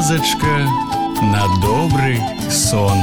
казачка на добрый сон.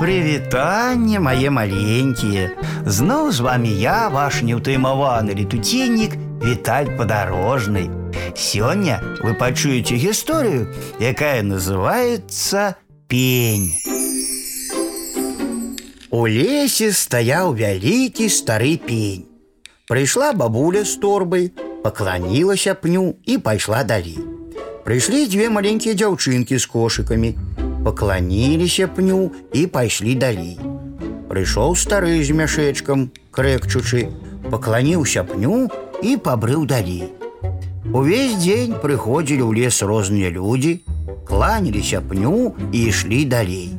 Прывітанне мае маленькія. Зноў з вами я, ваш неўтаймаваны летуценнік Віталь падарожны. Сёння вы пачуеце гісторыю, якая называецца пень. У лесе стаяў вялікі стары пень. Прыйшла бабуля з торбай, пакланілася пню і пайшла далей. Прыйшлі дзве маленькія дзяўчынкі з кошыкамі, пакланіліся пню і пайшлі далей. Прыйшоў стары з мяшэчкам, крэкчучы, пакланіўся пню і пабрыў далей. Увесь дзень прыходзілі ў лес розныя людзі, кланяліся пню і ішлі далей.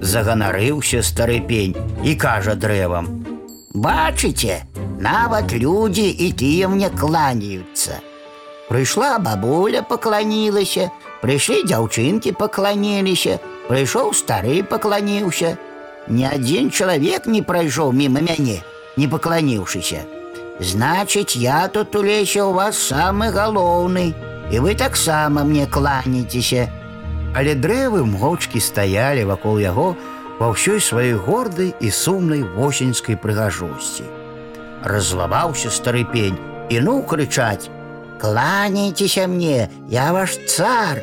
Заганарыўся стары пень і кажа дрэвам: « Бачыце, нават людзі і тыя мне кланяюцца. Прыйшла бабуля пакланілася, прыйшлі дзяўчынкі пакланіліся, прыйшоў стары пакланіўся. Ні адзін чалавек не прайшоў міма мяне, не пакланіўшыся. Значыць, я тут у лесе у вас самы галоўны, і вы таксама мне кланяцеся. Але дрэвы моўчкі стаялі вакол яго ва ўсёй сваёй гордай і сумнай восеньскай прыгажосці. Разлаваўся стары пень і ну крычаць: « Кланяйцеся мне, я ваш цар.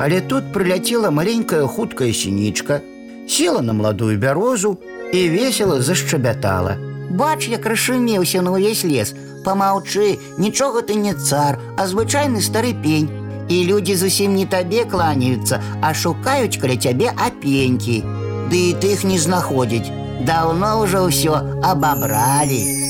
Але тут прыляцела маленькая хуткая сінічка, села на маладую бярозу і весела зашчабятала. Бач, як расшумеўся на ўвесь лес. Памаўчы, нічога ты не цар, а звычайны стары пень. І людзі зусім не табе кланяюцца, а шукаюць каля цябе апенькі. Ды і тых не знаходзяць. Даўно ўжо ўсё абабралі.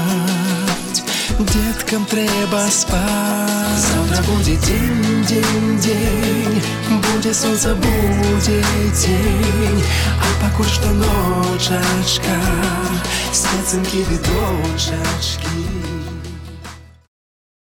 Деткам трэба спаць. Завтра будзе дзень, дзень, дзень, будзе сонца, будзе дзень, а пакуль што ночачка, Специнки від